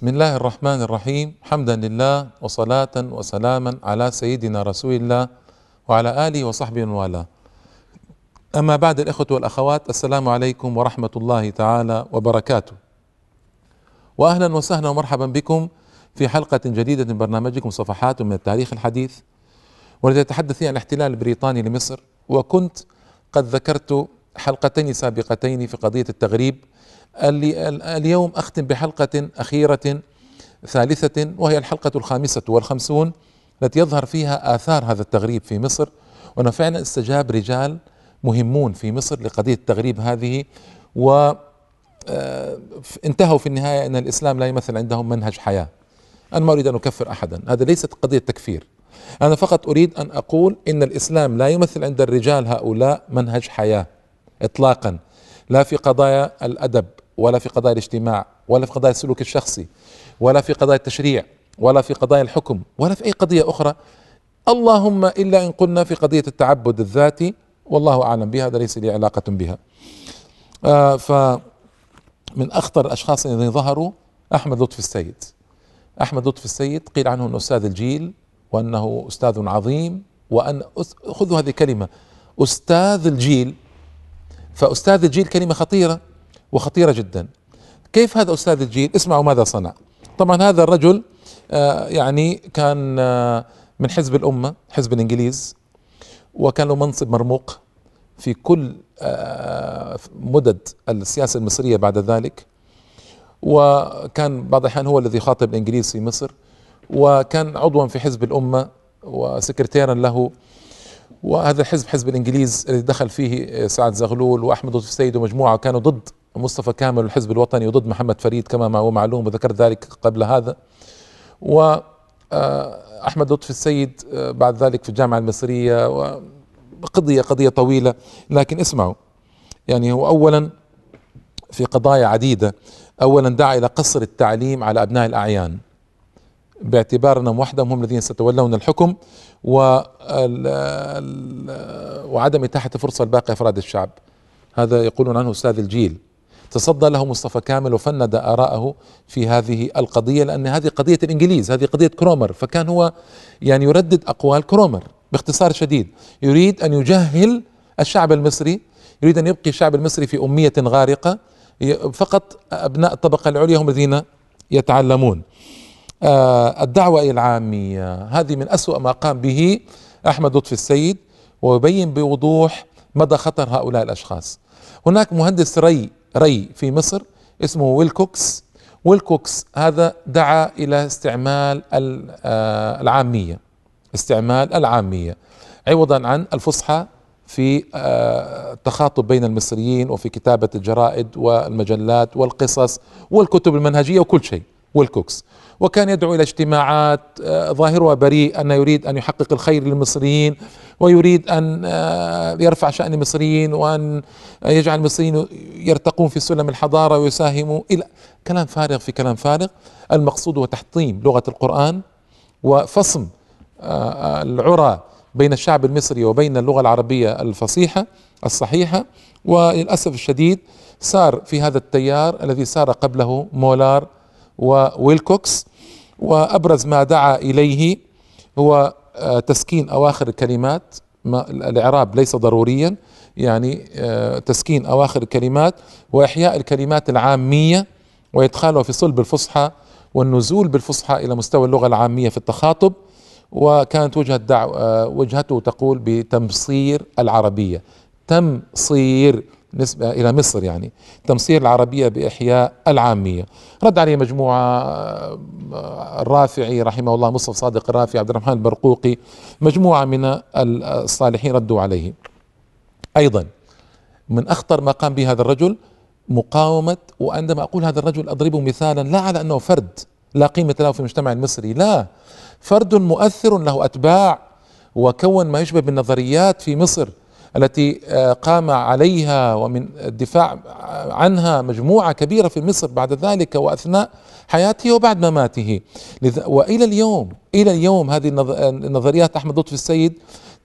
بسم الله الرحمن الرحيم حمدا لله وصلاة وسلاما على سيدنا رسول الله وعلى آله وصحبه والاه أما بعد الإخوة والأخوات السلام عليكم ورحمة الله تعالى وبركاته وأهلا وسهلا ومرحبا بكم في حلقة جديدة من برنامجكم صفحات من التاريخ الحديث والتي تتحدث عن الاحتلال البريطاني لمصر وكنت قد ذكرت حلقتين سابقتين في قضية التغريب اليوم أختم بحلقة أخيرة ثالثة وهي الحلقة الخامسة والخمسون التي يظهر فيها آثار هذا التغريب في مصر. وأنه فعلا استجاب رجال مهمون في مصر لقضية التغريب هذه و آه، انتهوا في النهاية أن الإسلام لا يمثل عندهم منهج حياة. أنا ما أريد أن أكفر أحدا. هذا ليست قضية تكفير. أنا فقط أريد أن أقول إن الإسلام لا يمثل عند الرجال هؤلاء منهج حياة إطلاقا. لا في قضايا الأدب ولا في قضايا الاجتماع ولا في قضايا السلوك الشخصي ولا في قضايا التشريع ولا في قضايا الحكم ولا في أي قضية أخرى. اللهم إلا إن قلنا في قضية التعبد الذاتي والله أعلم بها هذا ليس لي علاقة بها. آه فمن أخطر الأشخاص الذين ظهروا أحمد لطفي السيد. أحمد لطفي السيد قيل عنه أنه أستاذ الجيل وأنه أستاذ عظيم وأن خذوا هذه الكلمة أستاذ الجيل. فأستاذ الجيل كلمة خطيرة. وخطيرة جدا. كيف هذا أستاذ الجيل؟ اسمعوا ماذا صنع. طبعا هذا الرجل آه يعني كان آه من حزب الأمة حزب الإنجليز وكان له منصب مرموق في كل آه مدد السياسة المصرية بعد ذلك. وكان بعض الأحيان هو الذي خاطب الإنجليز في مصر. وكان عضوا في حزب الأمة وسكرتيرا له. وهذا الحزب حزب الإنجليز الذي دخل فيه سعد زغلول وأحمد لطفي ومجموعة كانوا ضد مصطفى كامل والحزب الوطني وضد محمد فريد كما هو معلوم وذكرت ذلك قبل هذا. و أحمد لطفي السيد بعد ذلك في الجامعة المصرية وقضية قضية طويلة لكن اسمعوا. يعني هو أولا في قضايا عديدة. أولا دعا إلى قصر التعليم على أبناء الأعيان. باعتبار أنهم وحدهم هم الذين سيتولون الحكم وعدم إتاحة فرصة لباقي أفراد الشعب. هذا يقولون عنه أستاذ الجيل. تصدى له مصطفى كامل وفند آراءه في هذه القضية لأن هذه قضية الإنجليز هذه قضية كرومر فكان هو يعني يردد أقوال كرومر باختصار شديد. يريد أن يجهل الشعب المصري يريد أن يبقي الشعب المصري في أمية غارقة فقط أبناء الطبقة العليا هم الذين يتعلمون. آه الدعوة العامية هذه من أسوأ ما قام به أحمد لطفي السيد ويبين بوضوح مدى خطر هؤلاء الأشخاص. هناك مهندس ري ري في مصر اسمه ويلكوكس. ويلكوكس هذا دعا إلى استعمال العامية استعمال العامية. عوضا عن الفصحى في التخاطب بين المصريين وفي كتابة الجرائد والمجلات والقصص والكتب المنهجية وكل شيء. ويلكوكس وكان يدعو إلى اجتماعات ظاهرها بريء انه يريد أن يحقق الخير للمصريين ويريد أن يرفع شأن المصريين وأن يجعل المصريين يرتقون في سلم الحضارة ويساهموا إلى كلام فارغ في كلام فارغ. المقصود هو تحطيم لغة القرآن وفصم العرى بين الشعب المصري وبين اللغة العربية الفصيحة الصحيحة. وللأسف الشديد سار في هذا التيار الذي سار قبله مولار وويلكوكس وأبرز ما دعا إليه هو تسكين أواخر الكلمات. ما الإعراب ليس ضروريا يعني تسكين أواخر الكلمات وإحياء الكلمات العامية وادخالها في صلب الفصحى والنزول بالفصحى إلى مستوى اللغة العامية في التخاطب. وكانت وجهة دعوة وجهته تقول بتمصير العربية. تمصير نسبة إلى مصر يعني. تمصير العربية بإحياء العامية. رد عليه مجموعة الرافعي رحمه الله مصطفى صادق الرافعي عبد الرحمن البرقوقي مجموعة من الصالحين ردوا عليه. أيضا من أخطر ما قام به هذا الرجل مقاومة وعندما أقول هذا الرجل أضربه مثالا لا على أنه فرد لا قيمة له في المجتمع المصري لا. فرد مؤثر له أتباع وكون ما يشبه بالنظريات في مصر. التي قام عليها ومن الدفاع عنها مجموعة كبيرة في مصر بعد ذلك وأثناء حياته وبعد مماته. وإلى اليوم إلى اليوم هذه النظريات أحمد لطفي السيد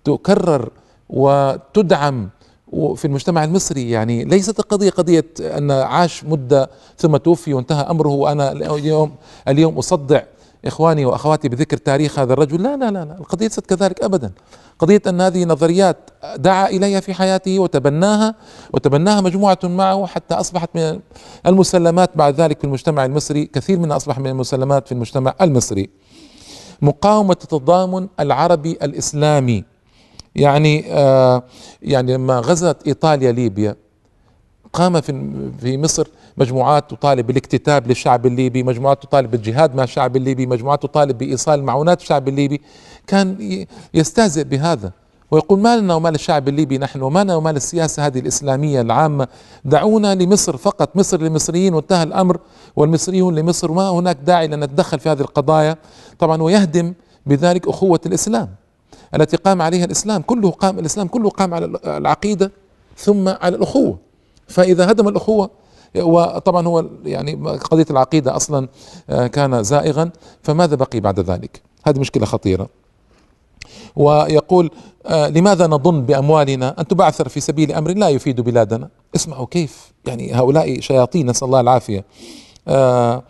تكرر وتدعم وفي المجتمع المصري. يعني ليست القضية قضية أن عاش مدة ثم توفي وانتهى أمره وأنا اليوم اليوم أصدع إخواني وأخواتي بذكر تاريخ هذا الرجل. لا لا لا, لا. القضية ليست كذلك أبدا. قضية أن هذه نظريات دعا إليها في حياته وتبناها وتبناها مجموعة معه حتى أصبحت من المسلمات بعد ذلك في المجتمع المصري كثير منها أصبح من المسلمات في المجتمع المصري. مقاومة التضامن العربي الإسلامي. يعني آه يعني لما غزت إيطاليا ليبيا قام في في مصر مجموعات تطالب بالاكتتاب للشعب الليبي، مجموعات تطالب بالجهاد مع الشعب الليبي، مجموعات تطالب بإيصال معونات الشعب الليبي، كان يستهزئ بهذا ويقول ما لنا ومال الشعب الليبي نحن وما لنا ومال السياسة هذه الإسلامية العامة. دعونا لمصر فقط مصر للمصريين وانتهى الأمر. والمصريون لمصر وما هناك داعي لأن نتدخل في هذه القضايا. طبعا ويهدم بذلك أخوة الإسلام التي قام عليها الإسلام كله قام الإسلام كله قام على العقيدة ثم على الأخوة. فإذا هدم الأخوة وطبعا هو يعني قضية العقيدة أصلا آه، كان زائغا فماذا بقي بعد ذلك؟ هذه مشكلة خطيرة. ويقول آه لماذا نظن بأموالنا أن تبعثر في سبيل أمر لا يفيد بلادنا؟ اسمعوا كيف يعني هؤلاء شياطين نسأل الله العافية. آه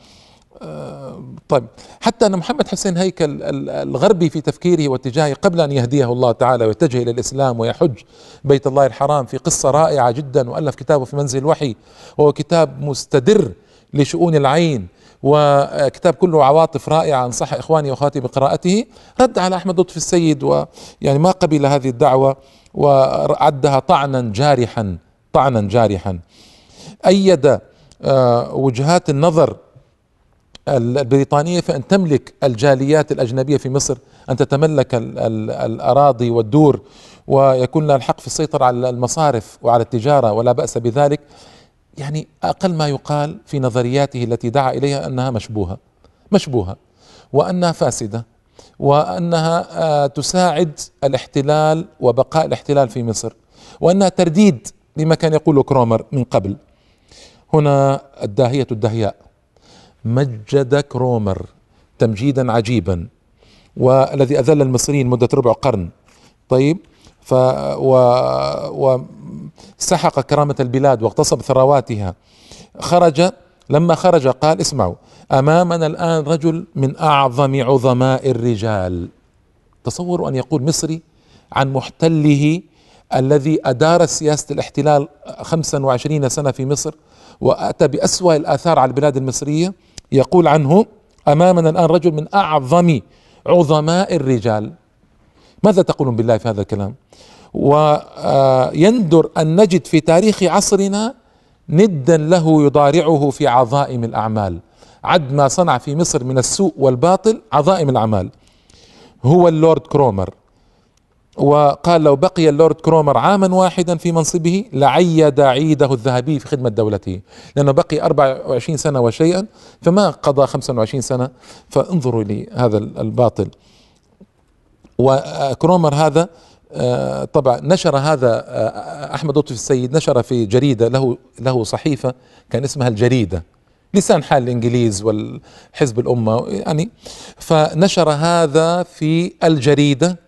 طيب حتى أن محمد حسين هيكل الغربي في تفكيره واتجاهه قبل أن يهديه الله تعالى ويتجه إلى الإسلام ويحج بيت الله الحرام في قصة رائعة جدا وألف كتابه في منزل الوحي وهو كتاب مستدر لشؤون العين وكتاب كله عواطف رائعة أنصح إخواني وأخواتي بقراءته رد على أحمد لطفي السيد ويعني ما قبل هذه الدعوة وعدها طعنا جارحا طعنا جارحا. أيد آه، وجهات النظر البريطانية فأن تملك الجاليات الأجنبية في مصر أن تتملك الأراضي والدور ويكون لها الحق في السيطرة على المصارف وعلى التجارة ولا بأس بذلك. يعني أقل ما يقال في نظرياته التي دعا إليها أنها مشبوهة مشبوهة وأنها فاسدة وأنها آه، تساعد الاحتلال وبقاء الاحتلال في مصر وأنها ترديد لما كان يقوله كرومر من قبل. هنا الداهية الدهياء. مجد كرومر تمجيدا عجيبا. والذي أذل المصريين مدة ربع قرن. طيب ف و, و سحق كرامة البلاد واغتصب ثرواتها. خرج لما خرج قال اسمعوا أمامنا الآن رجل من أعظم عظماء الرجال. تصوروا أن يقول مصري عن محتله الذي أدار سياسة الاحتلال 25 سنة في مصر وأتى بأسوأ الآثار على البلاد المصرية؟ يقول عنه أمامنا الآن رجل من أعظم عظماء الرجال. ماذا تقولون بالله في هذا الكلام؟ ويندر أن نجد في تاريخ عصرنا ندا له يضارعه في عظائم الأعمال. عد ما صنع في مصر من السوء والباطل عظائم الأعمال. هو اللورد كرومر. وقال لو بقي اللورد كرومر عاما واحدا في منصبه لعيد عيده الذهبي في خدمة دولته. لأنه بقي 24 سنة وشيئا فما قضى 25 سنة فانظروا لهذا الباطل. وكرومر هذا آه، طبعا نشر هذا آه، أحمد لطفي السيد نشر في جريدة له له صحيفة كان اسمها الجريدة لسان حال الإنجليز والحزب الأمة يعني. فنشر هذا في الجريدة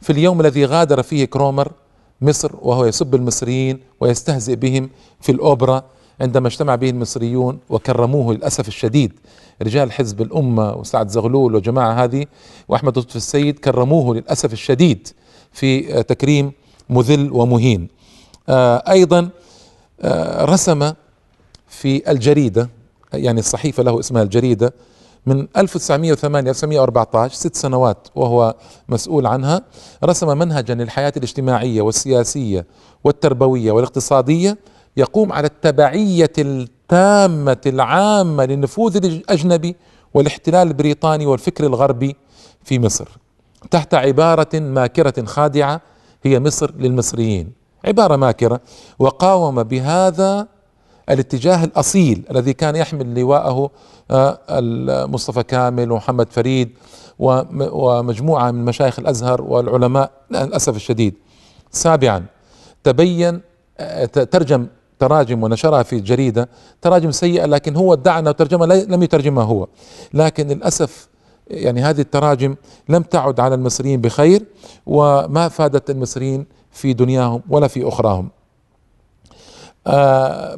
في اليوم الذي غادر فيه كرومر مصر وهو يسب المصريين ويستهزئ بهم في الأوبرا عندما اجتمع به المصريون وكرموه للأسف الشديد. رجال حزب الأمة وسعد زغلول وجماعة هذه وأحمد لطفي السيد كرموه للأسف الشديد في تكريم مذل ومهين. آه، أيضا آه، رسم في الجريدة يعني الصحيفة له اسمها الجريدة من 1908 1914 ست سنوات وهو مسؤول عنها رسم منهجا للحياة الاجتماعية والسياسية والتربوية والاقتصادية يقوم على التبعية التامة العامة للنفوذ الأجنبي والاحتلال البريطاني والفكر الغربي في مصر تحت عبارة ماكرة خادعة هي مصر للمصريين. عبارة ماكرة وقاوم بهذا الاتجاه الأصيل الذي كان يحمل لواءه آه، مصطفى كامل ومحمد فريد ومجموعة من مشايخ الأزهر والعلماء للأسف الشديد. سابعا تبين آه، ترجم تراجم ونشرها في جريدة تراجم سيئة لكن هو ادعى أنه ترجمها لم يترجمها هو. لكن للأسف يعني هذه التراجم لم تعد على المصريين بخير وما فادت المصريين في دنياهم ولا في أخراهم. آه،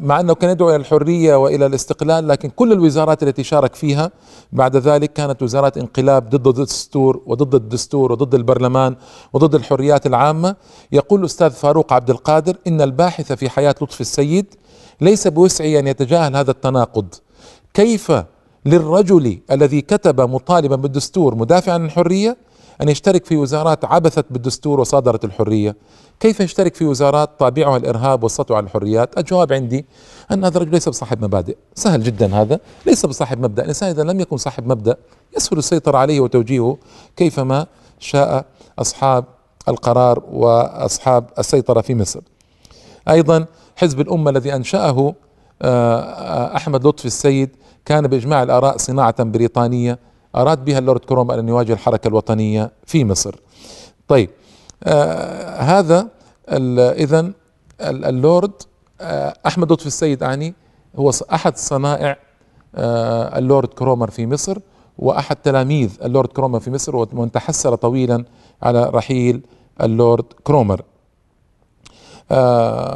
مع أنه كان يدعو إلى الحرية وإلى الاستقلال لكن كل الوزارات التي شارك فيها بعد ذلك كانت وزارات انقلاب ضد الدستور وضد الدستور وضد البرلمان وضد الحريات العامة. يقول الاستاذ فاروق عبد القادر إن الباحث في حياة لطفي السيد ليس بوسعه أن يتجاهل هذا التناقض. كيف للرجل الذي كتب مطالبا بالدستور مدافعا عن الحرية أن يشترك في وزارات عبثت بالدستور وصادرت الحرية كيف يشترك في وزارات طابعها الإرهاب والسطو على الحريات؟ الجواب عندي أن هذا الرجل ليس بصاحب مبادئ، سهل جدا هذا، ليس بصاحب مبدأ، الانسان إذا لم يكن صاحب مبدأ يسهل السيطرة عليه وتوجيهه كيفما شاء أصحاب القرار وأصحاب السيطرة في مصر. أيضا حزب الأمة الذي أنشأه آه، أحمد لطفي السيد كان بإجماع الآراء صناعة بريطانية أراد بها اللورد كرومر أن يواجه الحركة الوطنية في مصر. طيب آه هذا اذا اللورد آه أحمد لطفي السيد أعني هو أحد صنائع آه اللورد كرومر في مصر وأحد تلاميذ اللورد كرومر في مصر وممن تحسر طويلا على رحيل اللورد كرومر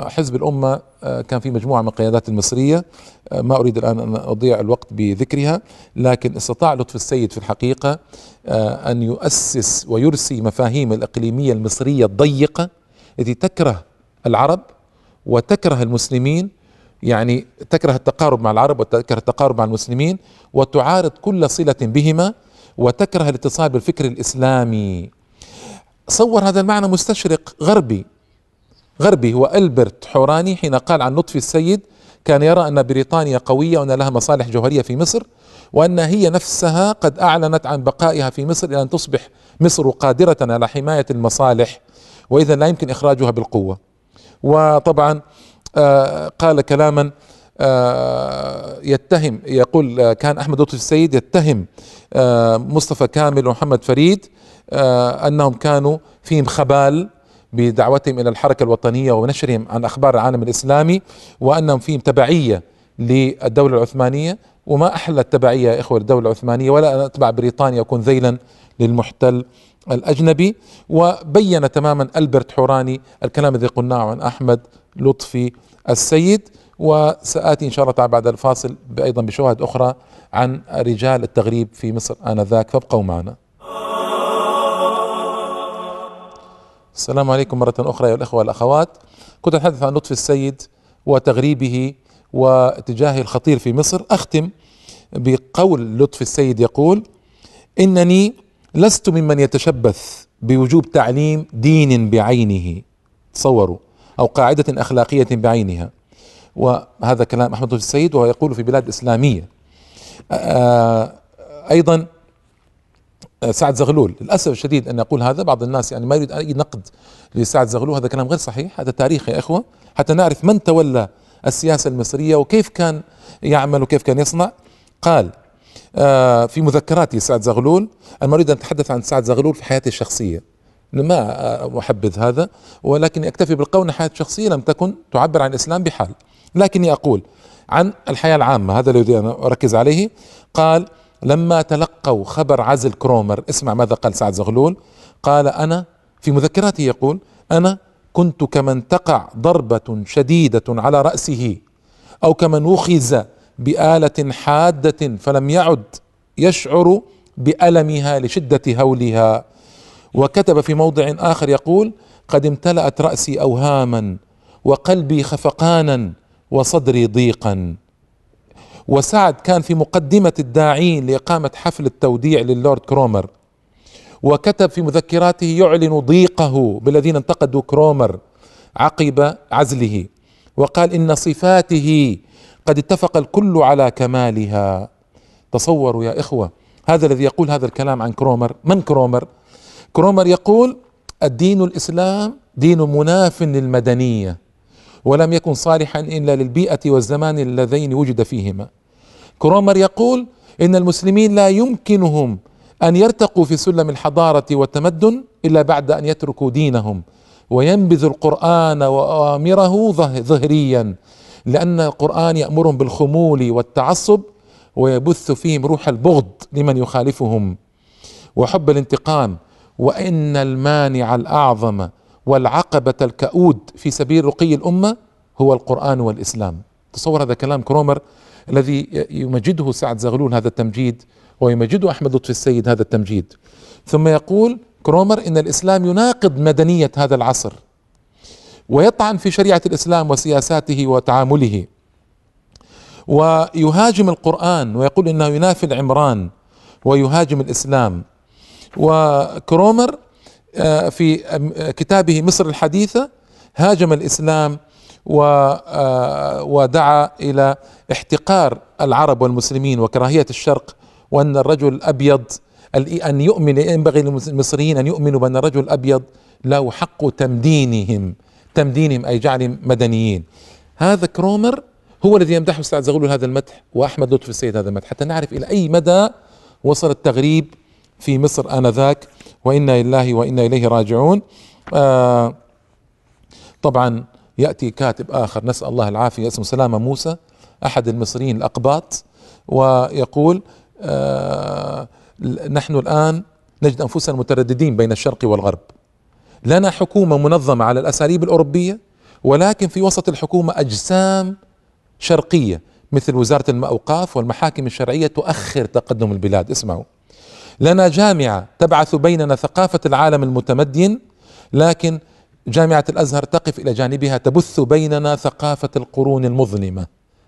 حزب الأمة آه، كان في مجموعة من القيادات المصرية آه، ما أريد الآن أن أضيع الوقت بذكرها لكن استطاع لطف السيد في الحقيقة أن يؤسس ويرسي مفاهيم الإقليمية المصرية الضيقة التي تكره العرب وتكره المسلمين يعني تكره التقارب مع العرب وتكره التقارب مع المسلمين وتعارض كل صلة بهما وتكره الاتصال بالفكر الإسلامي. صور هذا المعنى مستشرق غربي. غربي هو ألبرت حوراني حين قال عن لطفي السيد كان يرى أن بريطانيا قوية وأن لها مصالح جوهرية في مصر وأن هي نفسها قد أعلنت عن بقائها في مصر إلى أن تصبح مصر قادرة على حماية المصالح وإذا لا يمكن إخراجها بالقوة. وطبعا آه قال كلاما آه يتهم يقول آه كان أحمد لطفي السيد يتهم مصطفى كامل ومحمد فريد أنهم كانوا فيهم خبال بدعوتهم إلى الحركة الوطنية ونشرهم عن أخبار العالم الإسلامي وأنهم فيهم تبعية للدولة العثمانية وما أحلى التبعيه يا إخوة للدولة العثمانية ولا أن أتبع بريطانيا أكون ذيلا للمحتل الأجنبي. وبين تماما ألبرت حوراني الكلام الذي قلناه عن أحمد لطفي السيد. وسآتي إن شاء الله تعالى بعد الفاصل أيضا بشواهد أخرى عن رجال التغريب في مصر آنذاك. فابقوا معنا. السلام عليكم مرة أخرى أيها الأخوة والأخوات. كنت أتحدث عن لطف السيد وتغريبه واتجاهه الخطير في مصر. أختم بقول لطف السيد يقول إنني لست ممن يتشبث بوجوب تعليم دين بعينه. تصوروا أو قاعدة أخلاقية بعينها. وهذا كلام أحمد لطف السيد وهو يقول في بلاد إسلامية. أيضا سعد زغلول. للأسف الشديد أن أقول هذا بعض الناس يعني ما يريد اي نقد لسعد زغلول. هذا كلام غير صحيح هذا تاريخ يا إخوة. حتى نعرف من تولى السياسة المصرية وكيف كان يعمل وكيف كان يصنع. قال آه، في مذكراتي سعد زغلول أنا أريد أن أتحدث عن سعد زغلول في حياتي الشخصية. ما أحبذ هذا ولكني أكتفي بالقول ان حياتي الشخصية لم تكن تعبر عن الإسلام بحال. لكني أقول عن الحياة العامة هذا الذي أنا أركز عليه. قال لما تلقوا خبر عزل كرومر اسمع ماذا قال سعد زغلول. قال أنا في مذكراته يقول أنا كنت كمن تقع ضربة شديدة على رأسه أو كمن وخز بآلة حادة فلم يعد يشعر بألمها لشدة هولها. وكتب في موضع آخر يقول قد امتلأت رأسي أوهاما وقلبي خفقانا وصدري ضيقا. وسعد كان في مقدمة الداعين لإقامة حفل التوديع للورد كرومر. وكتب في مذكراته يعلن ضيقه بالذين انتقدوا كرومر عقب عزله وقال إن صفاته قد اتفق الكل على كمالها. تصوروا يا إخوة هذا الذي يقول هذا الكلام عن كرومر. من كرومر؟ كرومر يقول الدين الإسلام دين مناف للمدنية. ولم يكن صالحا إلا للبيئة والزمان اللذين وجد فيهما. كرومر يقول إن المسلمين لا يمكنهم أن يرتقوا في سلم الحضارة والتمدن إلا بعد أن يتركوا دينهم. وينبذوا القرآن وأوامره ظهريا لأن القرآن يأمرهم بالخمول والتعصب ويبث فيهم روح البغض لمن يخالفهم. وحب الانتقام وإن المانع الأعظم والعقبة الكؤود في سبيل رقي الأمة هو القرآن والإسلام. تصور هذا كلام كرومر الذي يمجده سعد زغلول هذا التمجيد ويمجده أحمد لطفي السيد هذا التمجيد. ثم يقول كرومر إن الإسلام يناقض مدنية هذا العصر ويطعن في شريعة الإسلام وسياساته وتعامله. ويهاجم القرآن ويقول إنه ينافي العمران ويهاجم الإسلام. وكرومر في كتابه مصر الحديثة هاجم الإسلام آه، ودعا إلى احتقار العرب والمسلمين وكراهية الشرق وأن الرجل الأبيض أن يؤمن ينبغي للمصريين أن يؤمنوا بأن الرجل الأبيض له حق تمدينهم تمدينهم أي جعلهم مدنيين. هذا كرومر هو الذي يمدحه أستاذ زغلول هذا المدح وأحمد لطفي السيد هذا المدح. حتى نعرف إلى أي مدى وصل التغريب في مصر آنذاك. وإنا لله وإنا إليه راجعون. آه طبعا يأتي كاتب آخر نسأل الله العافية اسمه سلامة موسى أحد المصريين الأقباط ويقول آه نحن الآن نجد أنفسنا مترددين بين الشرق والغرب. لنا حكومة منظمة على الأساليب الأوروبية ولكن في وسط الحكومة أجسام شرقية مثل وزارة الاوقاف والمحاكم الشرعية تؤخر تقدم البلاد. اسمعوا. لنا جامعة تبعث بيننا ثقافة العالم المتمدن لكن جامعة الأزهر تقف إلى جانبها تبث بيننا ثقافة القرون المظلمة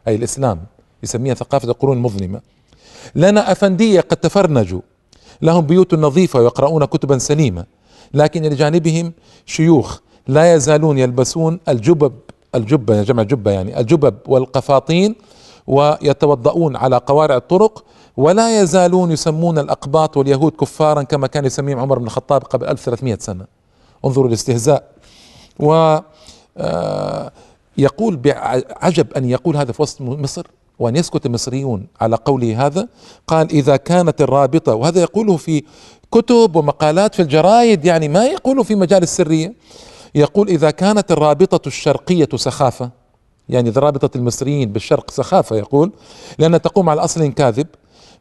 أي الإسلام يسميها ثقافة القرون المظلمة. لنا أفندية قد تفرنجوا لهم بيوت نظيفة ويقرؤون كتبا سليمة لكن إلى جانبهم شيوخ لا يزالون يلبسون الجبب الجبة جمع جبة يعني الجبب والقفاطين ويتوضؤون على قوارع الطرق ولا يزالون يسمون الأقباط واليهود كفارا كما كان يسميهم عمر بن الخطاب قبل 1300 سنة. انظروا الاستهزاء و آه، يقول بعجب أن يقول هذا في وسط مصر وأن يسكت المصريون على قوله هذا. قال إذا كانت الرابطة وهذا يقوله في كتب ومقالات في الجرايد يعني ما يقوله في مجال السرية. يقول إذا كانت الرابطة الشرقية سخافة يعني إذا رابطة المصريين بالشرق سخافة يقول لأنها تقوم على أصل كاذب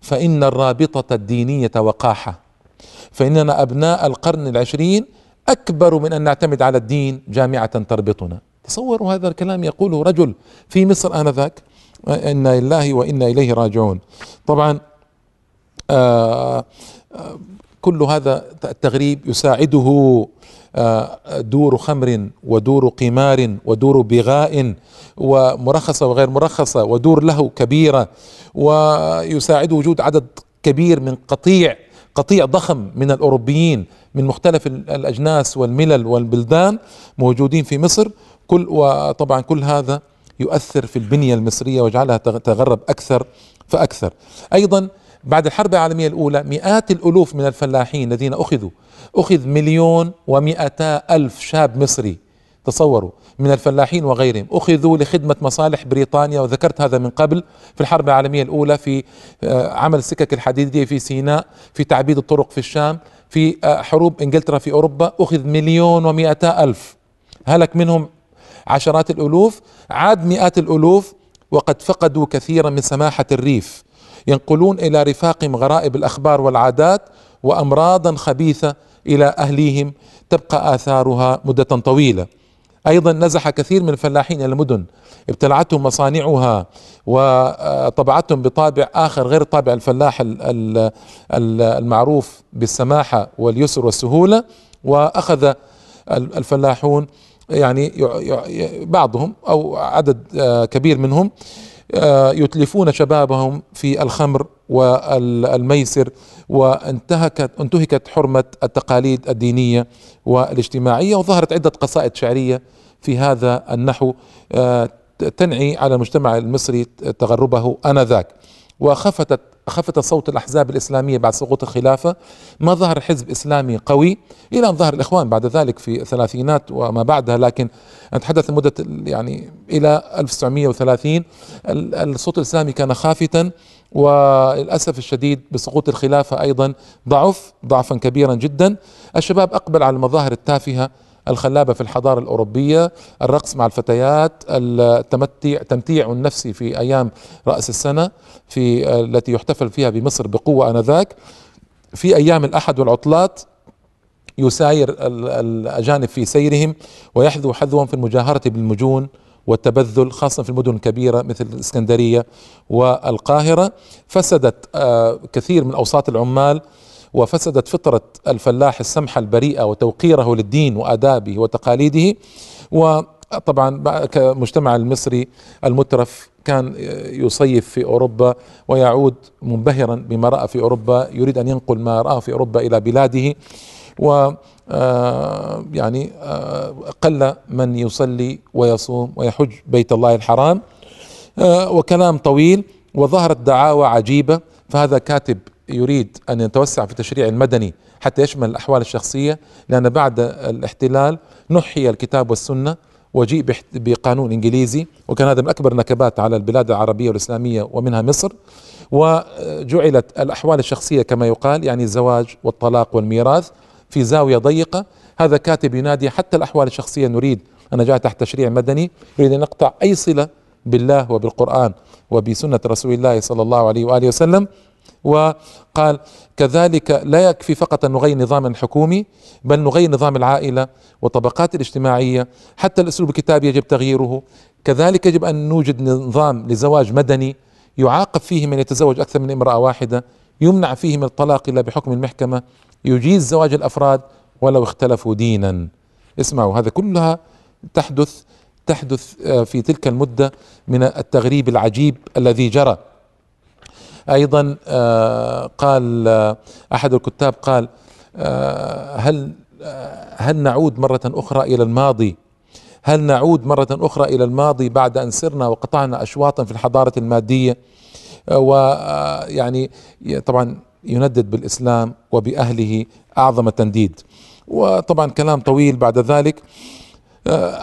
فإن الرابطة الدينية وقاحة. فإننا أبناء القرن العشرين أكبر من أن نعتمد على الدين جامعة تربطنا. تصوروا هذا الكلام يقوله رجل في مصر آنذاك. إنا لله وإنا إليه راجعون. طبعا آه آه كل هذا التغريب يساعده دور خمر ودور قمار ودور بغاء ومرخصة وغير مرخصة ودور له كبيرة ويساعد وجود عدد كبير من قطيع قطيع ضخم من الأوروبيين من مختلف الأجناس والملل والبلدان موجودين في مصر. كل وطبعا كل هذا يؤثر في البنية المصرية ويجعلها تغرب أكثر فأكثر. أيضا بعد الحرب العالمية الأولى مئات الألوف من الفلاحين الذين أخذوا أخذ مليون ومئتا ألف شاب مصري تصوروا من الفلاحين وغيرهم. أخذوا لخدمة مصالح بريطانيا وذكرت هذا من قبل في الحرب العالمية الأولى في آه، عمل السكك الحديدية في سيناء في تعبيد الطرق في الشام في آه، حروب إنجلترا في أوروبا. أخذ مليون ومئتا ألف. هلك منهم عشرات الألوف عاد مئات الألوف وقد فقدوا كثيرا من سماحة الريف. ينقلون إلى رفاقهم غرائب الأخبار والعادات وأمراضا خبيثة إلى أهليهم تبقى آثارها مدة طويلة. أيضا نزح كثير من الفلاحين إلى المدن. ابتلعتهم مصانعها وطبعتهم بطابع آخر غير طابع الفلاح المعروف بالسماحة واليسر والسهولة وأخذ الفلاحون يعني بعضهم أو عدد كبير منهم يتلفون شبابهم في الخمر والميسر وانتهكت انتهكت حرمة التقاليد الدينية والاجتماعية وظهرت عدة قصائد شعرية في هذا النحو آه، تنعي على المجتمع المصري تغربه آنذاك. وخفتت خفت صوت الأحزاب الإسلامية بعد سقوط الخلافة ما ظهر حزب إسلامي قوي إلى أن ظهر الإخوان بعد ذلك في الثلاثينات وما بعدها لكن نتحدث لمدة يعني إلى 1930 الصوت الإسلامي كان خافتا وللأسف الشديد بسقوط الخلافة أيضا ضعف ضعفا كبيرا جدا. الشباب أقبل على المظاهر التافهة الخلابة في الحضارة الأوروبية، الرقص مع الفتيات، التمتع تمتيع النفسي في أيام رأس السنة في التي يحتفل فيها بمصر بقوة آنذاك. في أيام الأحد والعطلات يساير الأجانب في سيرهم ويحذو حذوهم في المجاهرة بالمجون والتبذل خاصة في المدن الكبيرة مثل الإسكندرية والقاهرة فسدت آه، كثير من أوساط العمال وفسدت فطرة الفلاح السمحة البريئة وتوقيره للدين وآدابه وتقاليده. وطبعا كمجتمع المصري المترف كان يصيف في أوروبا ويعود منبهرا بما رأى في أوروبا يريد أن ينقل ما راه في أوروبا إلى بلاده. و آه، يعني آه، قل من يصلي ويصوم ويحج بيت الله الحرام. آه، وكلام طويل وظهرت دعاوى عجيبة. فهذا كاتب يريد أن يتوسع في التشريع المدني حتى يشمل الأحوال الشخصية لأن بعد الاحتلال نحي الكتاب والسنة وجيء بقانون إنجليزي وكان هذا من أكبر النكبات على البلاد العربية والإسلامية ومنها مصر. وجعلت الأحوال الشخصية كما يقال يعني الزواج والطلاق والميراث في زاوية ضيقة. هذا كاتب ينادي حتى الأحوال الشخصية نريد أنا جاء تحت تشريع مدني يريد أن نقطع أي صلة بالله وبالقرآن وبسنة رسول الله صلى الله عليه وآله وسلم. وقال كذلك لا يكفي فقط أن نغير نظام الحكومي بل نغير نظام العائلة والطبقات الاجتماعية. حتى الأسلوب الكتابي يجب تغييره. كذلك يجب أن نوجد نظام لزواج مدني يعاقب فيه من يتزوج أكثر من امرأة واحدة يمنع فيه من الطلاق إلا بحكم المحكمة يجيز زواج الأفراد ولو اختلفوا دينا. اسمعوا هذا كلها تحدث تحدث آه، في تلك المدة من التغريب العجيب الذي جرى. أيضا آه، قال آه، أحد الكتاب قال آه، هل هل نعود مرة أخرى إلى الماضي؟ هل نعود مرة أخرى إلى الماضي بعد أن سرنا وقطعنا أشواطا في الحضارة المادية؟ ويعني طبعا يندد بالإسلام وبأهله أعظم تنديد. وطبعا كلام طويل بعد ذلك.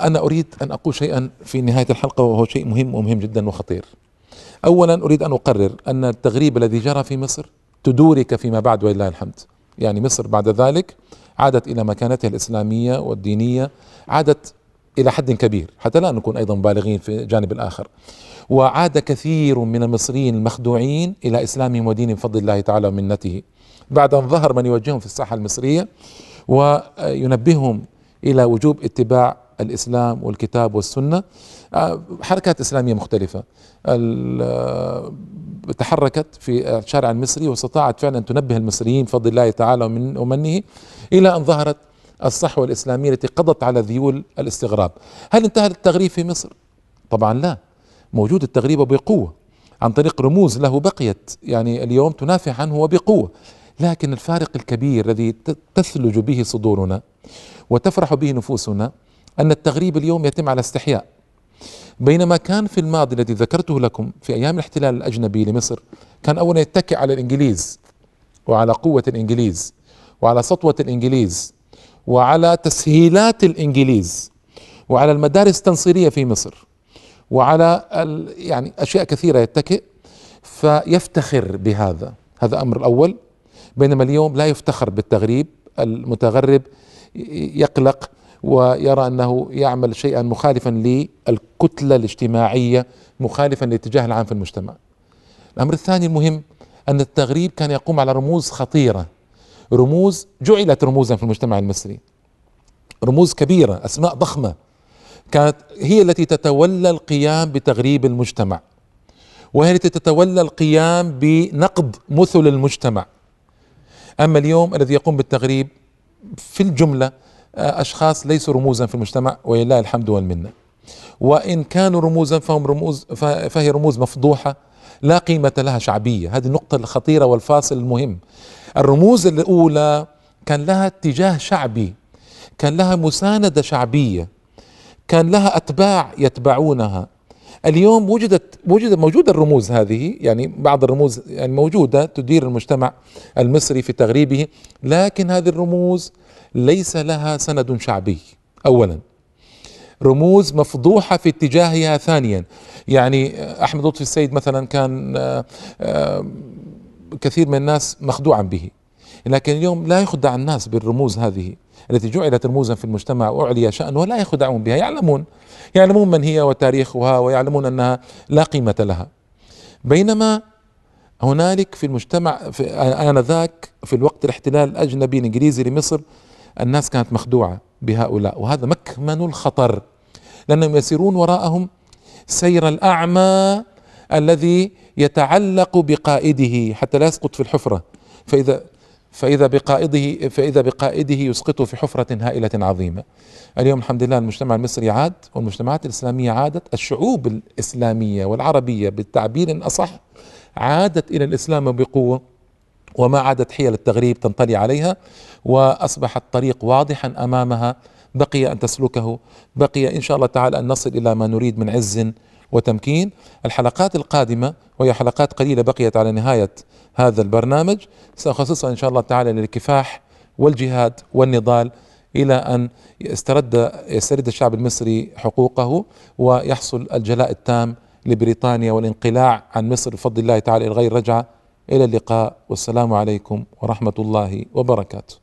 أنا أريد أن أقول شيئا في نهاية الحلقة وهو شيء مهم ومهم جدا وخطير. اولا أريد أن أقرر أن التغريب الذي جرى في مصر تدورك فيما بعد ولله الحمد. يعني مصر بعد ذلك عادت إلى مكانتها الإسلامية والدينية عادت إلى حد كبير حتى لا نكون أيضا بالغين في الجانب الآخر. وعاد كثير من المصريين المخدوعين إلى إسلامهم ودينهم بفضل الله تعالى ومنته. بعد أن ظهر من يوجههم في الساحة المصرية وينبههم إلى وجوب اتباع الإسلام والكتاب والسنة آه، حركات إسلامية مختلفة آه، تحركت في الشارع المصري واستطاعت فعلا أن تنبه المصريين بفضل الله تعالى ومن ومنه إلى أن ظهرت الصحوة الإسلامية التي قضت على ذيول الاستغراب. هل انتهى التغريب في مصر؟ طبعا لا. موجود التغريب بقوه عن طريق رموز له بقيت يعني اليوم تنافع عنه وبقوة. لكن الفارق الكبير الذي تثلج به صدورنا وتفرح به نفوسنا أن التغريب اليوم يتم على استحياء. بينما كان في الماضي الذي ذكرته لكم في أيام الاحتلال الأجنبي لمصر كان اولا يتكئ على الإنجليز وعلى قوة الإنجليز وعلى سطوة الإنجليز وعلى تسهيلات الإنجليز وعلى المدارس التنصيرية في مصر وعلى يعني أشياء كثيرة يتكئ. فيفتخر بهذا. هذا أمر الأول. بينما اليوم لا يفتخر بالتغريب. المتغرب يقلق. ويرى أنه يعمل شيئا مخالفا للكتلة الاجتماعية مخالفا للاتجاه العام في المجتمع. الأمر الثاني المهم أن التغريب كان يقوم على رموز خطيرة. رموز جعلت رموزا في المجتمع المصري. رموز كبيرة أسماء ضخمة. كانت هي التي تتولى القيام بتغريب المجتمع وهي التي تتولى القيام بنقض مثل المجتمع. أما اليوم الذي يقوم بالتغريب في الجملة أشخاص ليسوا رموزا في المجتمع ولله الحمد والمنة. وإن كانوا رموزا فهم رموز فهي رموز مفضوحة لا قيمة لها شعبية. هذه النقطة الخطيرة والفاصل المهم. الرموز الأولى كان لها اتجاه شعبي كان لها مساندة شعبية كان لها أتباع يتبعونها. اليوم وجدت وجد موجودة الرموز هذه يعني بعض الرموز يعني موجودة تدير المجتمع المصري في تغريبه لكن هذه الرموز ليس لها سند شعبي اولا. رموز مفضوحة في اتجاهها ثانيا. يعني أحمد لطفي السيد مثلا كان آه، آه، كثير من الناس مخدوعا به لكن اليوم لا يخدع الناس بالرموز هذه. التي جعلت رموزا في المجتمع وأعلي شأنه ولا يخدعون بها. يعلمون يعلمون من هي وتاريخها ويعلمون أنها لا قيمة لها. بينما هنالك في المجتمع في آنذاك في الوقت الاحتلال الأجنبي الإنجليزي لمصر الناس كانت مخدوعة بهؤلاء وهذا مكمن الخطر لأنهم يسيرون وراءهم سير الأعمى الذي يتعلق بقائده حتى لا يسقط في الحفرة. فإذا فإذا بقائده فإذا بقائده يسقطه في حفرة هائلة عظيمة. اليوم الحمد لله المجتمع المصري عاد والمجتمعات الإسلامية عادت الشعوب الإسلامية والعربية بالتعبير أصح عادت إلى الإسلام بقوة وما عادت حيل التغريب تنطلي عليها وأصبح الطريق واضحا أمامها بقي أن تسلكه بقي إن شاء الله تعالى أن نصل إلى ما نريد من عز وتمكين الحلقات القادمة وهي حلقات قليلة بقيت على نهاية هذا البرنامج. سأخصصها إن شاء الله تعالى للكفاح والجهاد والنضال إلى أن يسترد يسترد الشعب المصري حقوقه ويحصل الجلاء التام لبريطانيا والانقلاع عن مصر. بفضل الله تعالى إلى غير رجعة. إلى اللقاء. والسلام عليكم ورحمة الله وبركاته.